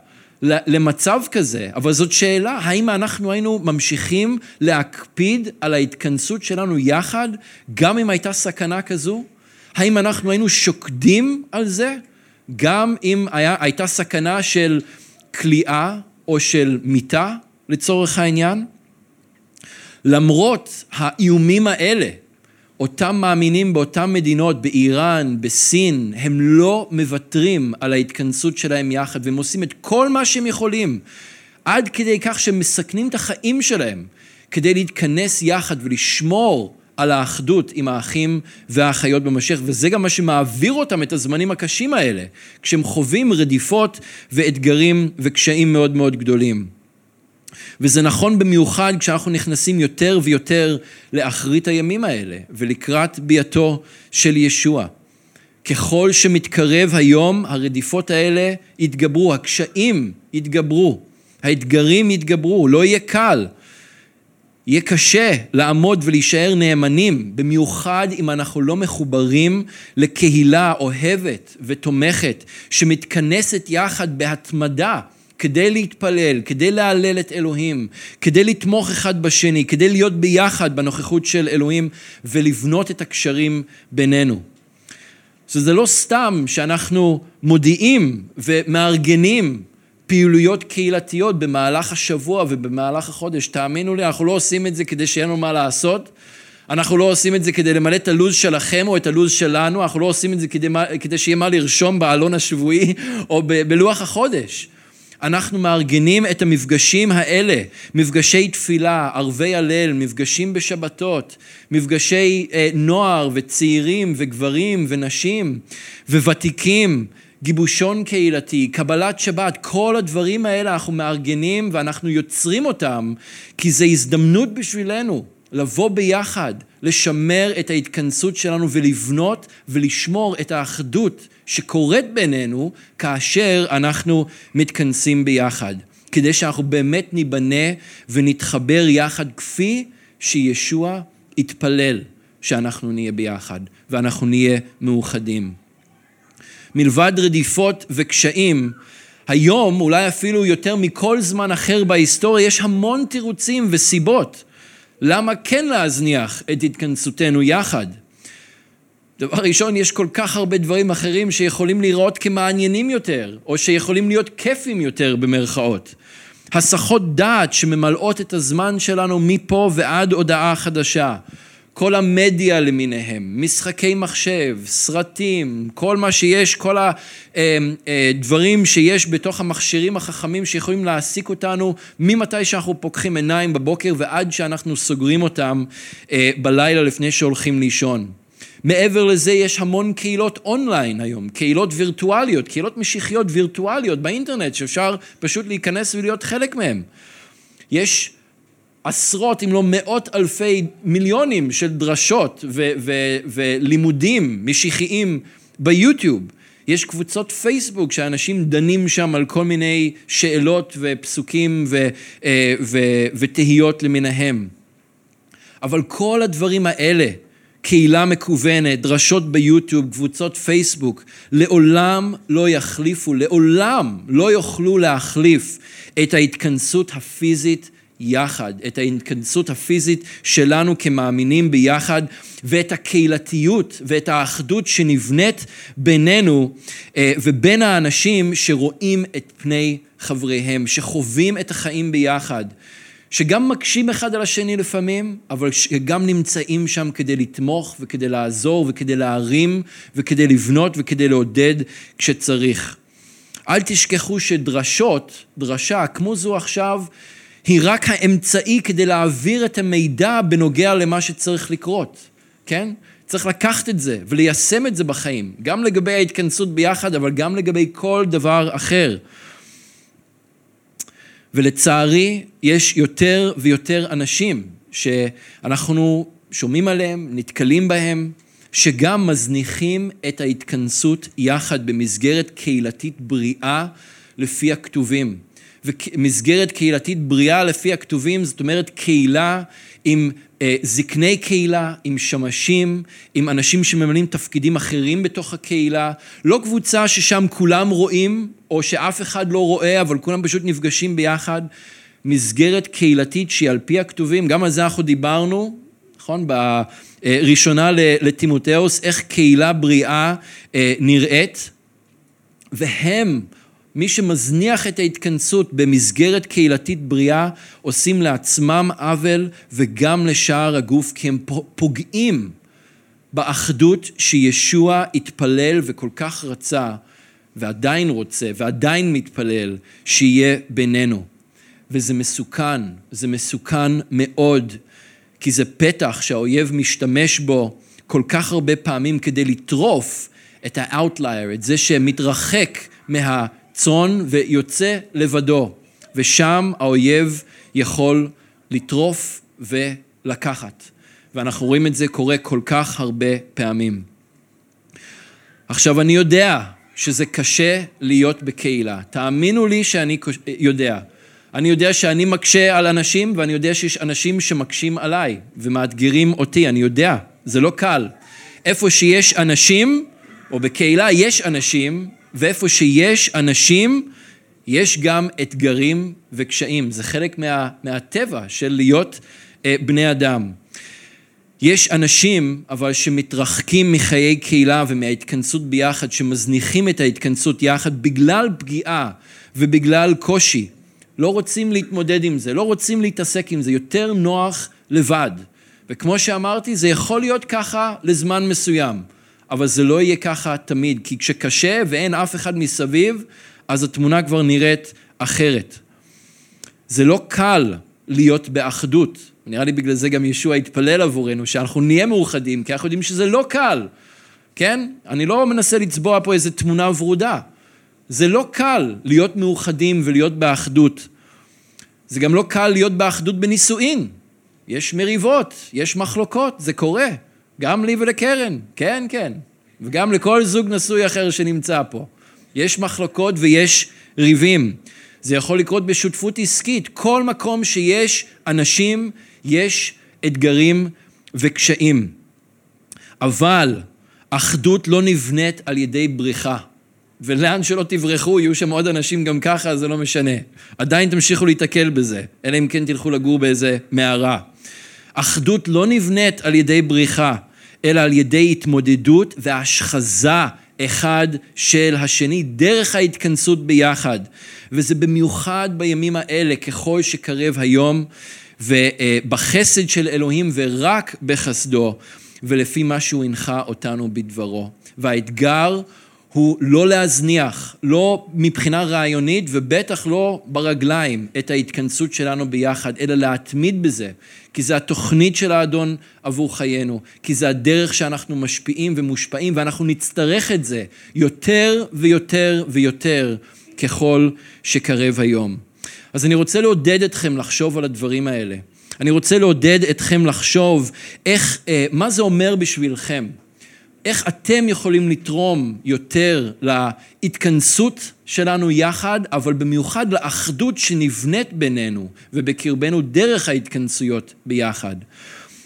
למצב כזה, אבל זאת שאלה, האם אנחנו היינו ממשיכים להקפיד על ההתכנסות שלנו יחד, גם אם הייתה סכנה כזו? האם אנחנו היינו שוקדים על זה? גם אם היה, הייתה סכנה של כליאה או של מיתה, לצורך העניין. למרות האיומים האלה, אותם מאמינים באותן מדינות, באיראן, בסין, הם לא מוותרים על ההתכנסות שלהם יחד, והם עושים את כל מה שהם יכולים, עד כדי כך שהם מסכנים את החיים שלהם, כדי להתכנס יחד ולשמור על האחדות עם האחים והאחיות במשיח, וזה גם מה שמעביר אותם את הזמנים הקשים האלה, כשהם חווים רדיפות ואתגרים וקשיים מאוד מאוד גדולים. וזה נכון במיוחד כשאנחנו נכנסים יותר ויותר לאחרית הימים האלה ולקראת ביאתו של ישוע. ככל שמתקרב היום, הרדיפות האלה יתגברו, הקשיים יתגברו, האתגרים יתגברו, לא יהיה קל. יהיה קשה לעמוד ולהישאר נאמנים, במיוחד אם אנחנו לא מחוברים לקהילה אוהבת ותומכת, שמתכנסת יחד בהתמדה כדי להתפלל, כדי להלל את אלוהים, כדי לתמוך אחד בשני, כדי להיות ביחד בנוכחות של אלוהים ולבנות את הקשרים בינינו. זה לא סתם שאנחנו מודיעים ומארגנים פעילויות קהילתיות במהלך השבוע ובמהלך החודש. תאמינו לי, אנחנו לא עושים את זה כדי שיהיה לנו מה לעשות. אנחנו לא עושים את זה כדי למלא את הלו"ז שלכם או את הלו"ז שלנו, אנחנו לא עושים את זה כדי, כדי שיהיה מה לרשום בעלון השבועי או ב, בלוח החודש. אנחנו מארגנים את המפגשים האלה, מפגשי תפילה, ערבי הלל, מפגשים בשבתות, מפגשי אה, נוער וצעירים וגברים ונשים וותיקים, גיבושון קהילתי, קבלת שבת, כל הדברים האלה אנחנו מארגנים ואנחנו יוצרים אותם כי זו הזדמנות בשבילנו לבוא ביחד, לשמר את ההתכנסות שלנו ולבנות ולשמור את האחדות שקורית בינינו כאשר אנחנו מתכנסים ביחד. כדי שאנחנו באמת ניבנה ונתחבר יחד כפי שישוע התפלל שאנחנו נהיה ביחד ואנחנו נהיה מאוחדים. מלבד רדיפות וקשיים, היום, אולי אפילו יותר מכל זמן אחר בהיסטוריה, יש המון תירוצים וסיבות למה כן להזניח את התכנסותנו יחד. דבר ראשון, יש כל כך הרבה דברים אחרים שיכולים לראות כמעניינים יותר, או שיכולים להיות כיפים יותר במרכאות. הסחות דעת שממלאות את הזמן שלנו מפה ועד הודעה חדשה. כל המדיה למיניהם, משחקי מחשב, סרטים, כל מה שיש, כל הדברים שיש בתוך המכשירים החכמים שיכולים להעסיק אותנו ממתי שאנחנו פוקחים עיניים בבוקר ועד שאנחנו סוגרים אותם אה, בלילה לפני שהולכים לישון. מעבר לזה יש המון קהילות אונליין היום, קהילות וירטואליות, קהילות משיחיות וירטואליות באינטרנט שאפשר פשוט להיכנס ולהיות חלק מהן. יש עשרות אם לא מאות אלפי מיליונים של דרשות ו- ו- ולימודים משיחיים ביוטיוב. יש קבוצות פייסבוק שאנשים דנים שם על כל מיני שאלות ופסוקים ו- אה, ו- ותהיות למיניהם. אבל כל הדברים האלה, קהילה מקוונת, דרשות ביוטיוב, קבוצות פייסבוק, לעולם לא יחליפו, לעולם לא יוכלו להחליף את ההתכנסות הפיזית יחד, את ההתכנסות הפיזית שלנו כמאמינים ביחד, ואת הקהילתיות ואת האחדות שנבנית בינינו אה, ובין האנשים שרואים את פני חבריהם, שחווים את החיים ביחד, שגם מקשים אחד על השני לפעמים, אבל שגם נמצאים שם כדי לתמוך וכדי לעזור וכדי להרים וכדי לבנות וכדי לעודד כשצריך. אל תשכחו שדרשות, דרשה כמו זו עכשיו, היא רק האמצעי כדי להעביר את המידע בנוגע למה שצריך לקרות, כן? צריך לקחת את זה וליישם את זה בחיים, גם לגבי ההתכנסות ביחד, אבל גם לגבי כל דבר אחר. ולצערי, יש יותר ויותר אנשים שאנחנו שומעים עליהם, נתקלים בהם, שגם מזניחים את ההתכנסות יחד במסגרת קהילתית בריאה לפי הכתובים. ומסגרת קהילתית בריאה לפי הכתובים, זאת אומרת קהילה עם אה, זקני קהילה, עם שמשים, עם אנשים שממלאים תפקידים אחרים בתוך הקהילה, לא קבוצה ששם כולם רואים, או שאף אחד לא רואה, אבל כולם פשוט נפגשים ביחד. מסגרת קהילתית שהיא על פי הכתובים, גם על זה אנחנו דיברנו, נכון? בראשונה לטימותאוס, איך קהילה בריאה אה, נראית, והם מי שמזניח את ההתכנסות במסגרת קהילתית בריאה, עושים לעצמם עוול וגם לשאר הגוף, כי הם פוגעים באחדות שישוע התפלל וכל כך רצה, ועדיין רוצה, ועדיין מתפלל, שיהיה בינינו. וזה מסוכן, זה מסוכן מאוד, כי זה פתח שהאויב משתמש בו כל כך הרבה פעמים כדי לטרוף את ה-outlier, את זה שמתרחק מה... צאן ויוצא לבדו, ושם האויב יכול לטרוף ולקחת. ואנחנו רואים את זה קורה כל כך הרבה פעמים. עכשיו, אני יודע שזה קשה להיות בקהילה. תאמינו לי שאני יודע. אני יודע שאני מקשה על אנשים, ואני יודע שיש אנשים שמקשים עליי ומאתגרים אותי, אני יודע, זה לא קל. איפה שיש אנשים, או בקהילה יש אנשים, ואיפה שיש אנשים, יש גם אתגרים וקשיים. זה חלק מה, מהטבע של להיות אה, בני אדם. יש אנשים, אבל שמתרחקים מחיי קהילה ומההתכנסות ביחד, שמזניחים את ההתכנסות יחד בגלל פגיעה ובגלל קושי. לא רוצים להתמודד עם זה, לא רוצים להתעסק עם זה, יותר נוח לבד. וכמו שאמרתי, זה יכול להיות ככה לזמן מסוים. אבל זה לא יהיה ככה תמיד, כי כשקשה ואין אף אחד מסביב, אז התמונה כבר נראית אחרת. זה לא קל להיות באחדות. נראה לי בגלל זה גם ישוע התפלל עבורנו, שאנחנו נהיה מאוחדים, כי אנחנו יודעים שזה לא קל, כן? אני לא מנסה לצבוע פה איזו תמונה ורודה. זה לא קל להיות מאוחדים ולהיות באחדות. זה גם לא קל להיות באחדות בנישואין. יש מריבות, יש מחלוקות, זה קורה. גם לי ולקרן, כן, כן. וגם לכל זוג נשוי אחר שנמצא פה. יש מחלוקות ויש ריבים. זה יכול לקרות בשותפות עסקית. כל מקום שיש אנשים, יש אתגרים וקשיים. אבל אחדות לא נבנית על ידי בריחה. ולאן שלא תברחו, יהיו שם עוד אנשים גם ככה, זה לא משנה. עדיין תמשיכו להתקל בזה, אלא אם כן תלכו לגור באיזה מערה. אחדות לא נבנית על ידי בריחה. אלא על ידי התמודדות והשחזה אחד של השני, דרך ההתכנסות ביחד. וזה במיוחד בימים האלה, ככל שקרב היום, ובחסד של אלוהים ורק בחסדו, ולפי מה שהוא הנחה אותנו בדברו. והאתגר הוא לא להזניח, לא מבחינה רעיונית ובטח לא ברגליים, את ההתכנסות שלנו ביחד, אלא להתמיד בזה, כי זה התוכנית של האדון עבור חיינו, כי זה הדרך שאנחנו משפיעים ומושפעים, ואנחנו נצטרך את זה יותר ויותר ויותר ככל שקרב היום. אז אני רוצה לעודד אתכם לחשוב על הדברים האלה. אני רוצה לעודד אתכם לחשוב איך, אה, מה זה אומר בשבילכם. איך אתם יכולים לתרום יותר להתכנסות שלנו יחד, אבל במיוחד לאחדות שנבנית בינינו ובקרבנו דרך ההתכנסויות ביחד.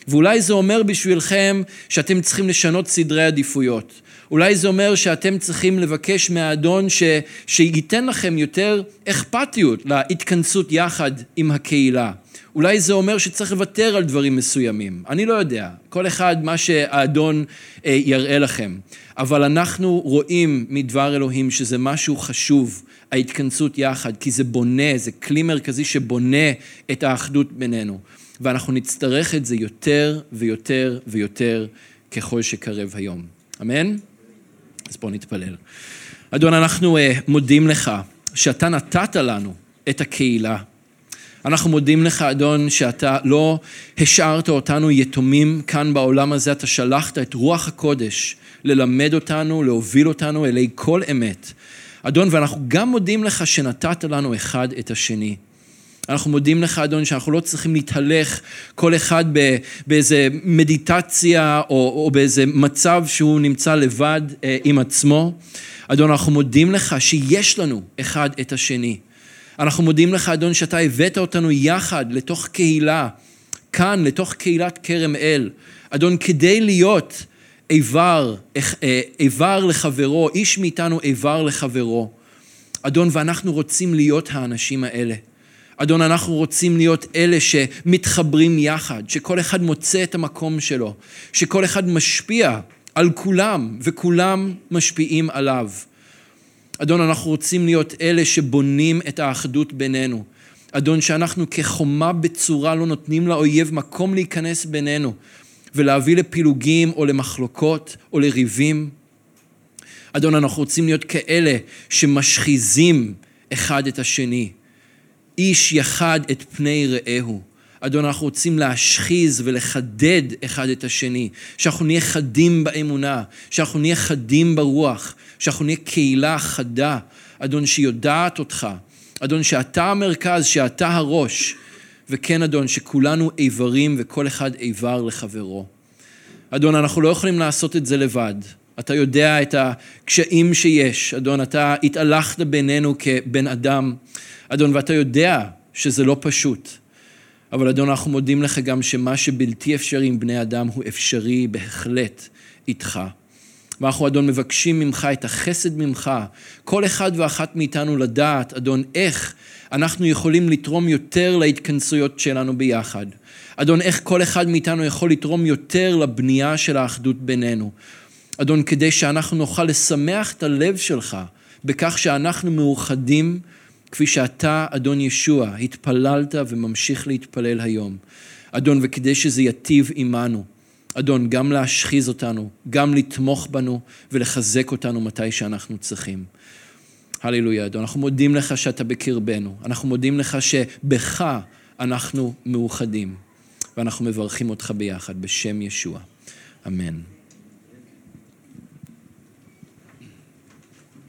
ואולי זה אומר בשבילכם שאתם צריכים לשנות סדרי עדיפויות. אולי זה אומר שאתם צריכים לבקש מהאדון ש... שייתן לכם יותר אכפתיות להתכנסות יחד עם הקהילה. אולי זה אומר שצריך לוותר על דברים מסוימים, אני לא יודע, כל אחד מה שהאדון אה, יראה לכם. אבל אנחנו רואים מדבר אלוהים שזה משהו חשוב, ההתכנסות יחד, כי זה בונה, זה כלי מרכזי שבונה את האחדות בינינו. ואנחנו נצטרך את זה יותר ויותר ויותר ככל שקרב היום. אמן? אז בואו נתפלל. אדון, אנחנו אה, מודים לך שאתה נתת לנו את הקהילה. אנחנו מודים לך, אדון, שאתה לא השארת אותנו יתומים כאן בעולם הזה, אתה שלחת את רוח הקודש ללמד אותנו, להוביל אותנו אלי כל אמת. אדון, ואנחנו גם מודים לך שנתת לנו אחד את השני. אנחנו מודים לך, אדון, שאנחנו לא צריכים להתהלך כל אחד באיזה מדיטציה או, או באיזה מצב שהוא נמצא לבד אה, עם עצמו. אדון, אנחנו מודים לך שיש לנו אחד את השני. אנחנו מודים לך, אדון, שאתה הבאת אותנו יחד לתוך קהילה, כאן, לתוך קהילת כרם אל. אדון, כדי להיות איבר, אה, איבר לחברו, איש מאיתנו איבר לחברו. אדון, ואנחנו רוצים להיות האנשים האלה. אדון, אנחנו רוצים להיות אלה שמתחברים יחד, שכל אחד מוצא את המקום שלו, שכל אחד משפיע על כולם, וכולם משפיעים עליו. אדון, אנחנו רוצים להיות אלה שבונים את האחדות בינינו. אדון, שאנחנו כחומה בצורה לא נותנים לאויב מקום להיכנס בינינו ולהביא לפילוגים או למחלוקות או לריבים. אדון, אנחנו רוצים להיות כאלה שמשחיזים אחד את השני. איש יחד את פני רעהו. אדון, אנחנו רוצים להשחיז ולחדד אחד את השני, שאנחנו נהיה חדים באמונה, שאנחנו נהיה חדים ברוח, שאנחנו נהיה קהילה חדה, אדון, שיודעת אותך, אדון, שאתה המרכז, שאתה הראש, וכן, אדון, שכולנו איברים וכל אחד איבר לחברו. אדון, אנחנו לא יכולים לעשות את זה לבד. אתה יודע את הקשיים שיש, אדון, אתה התהלכת בינינו כבן אדם, אדון, ואתה יודע שזה לא פשוט. אבל אדון, אנחנו מודים לך גם שמה שבלתי אפשרי עם בני אדם הוא אפשרי בהחלט איתך. ואנחנו, אדון, מבקשים ממך את החסד ממך, כל אחד ואחת מאיתנו לדעת, אדון, איך אנחנו יכולים לתרום יותר להתכנסויות שלנו ביחד. אדון, איך כל אחד מאיתנו יכול לתרום יותר לבנייה של האחדות בינינו. אדון, כדי שאנחנו נוכל לשמח את הלב שלך בכך שאנחנו מאוחדים כפי שאתה, אדון ישוע, התפללת וממשיך להתפלל היום. אדון, וכדי שזה ייטיב עמנו, אדון, גם להשחיז אותנו, גם לתמוך בנו ולחזק אותנו מתי שאנחנו צריכים. הללויה, אדון. אנחנו מודים לך שאתה בקרבנו. אנחנו מודים לך שבך אנחנו מאוחדים. ואנחנו מברכים אותך ביחד, בשם ישוע. אמן.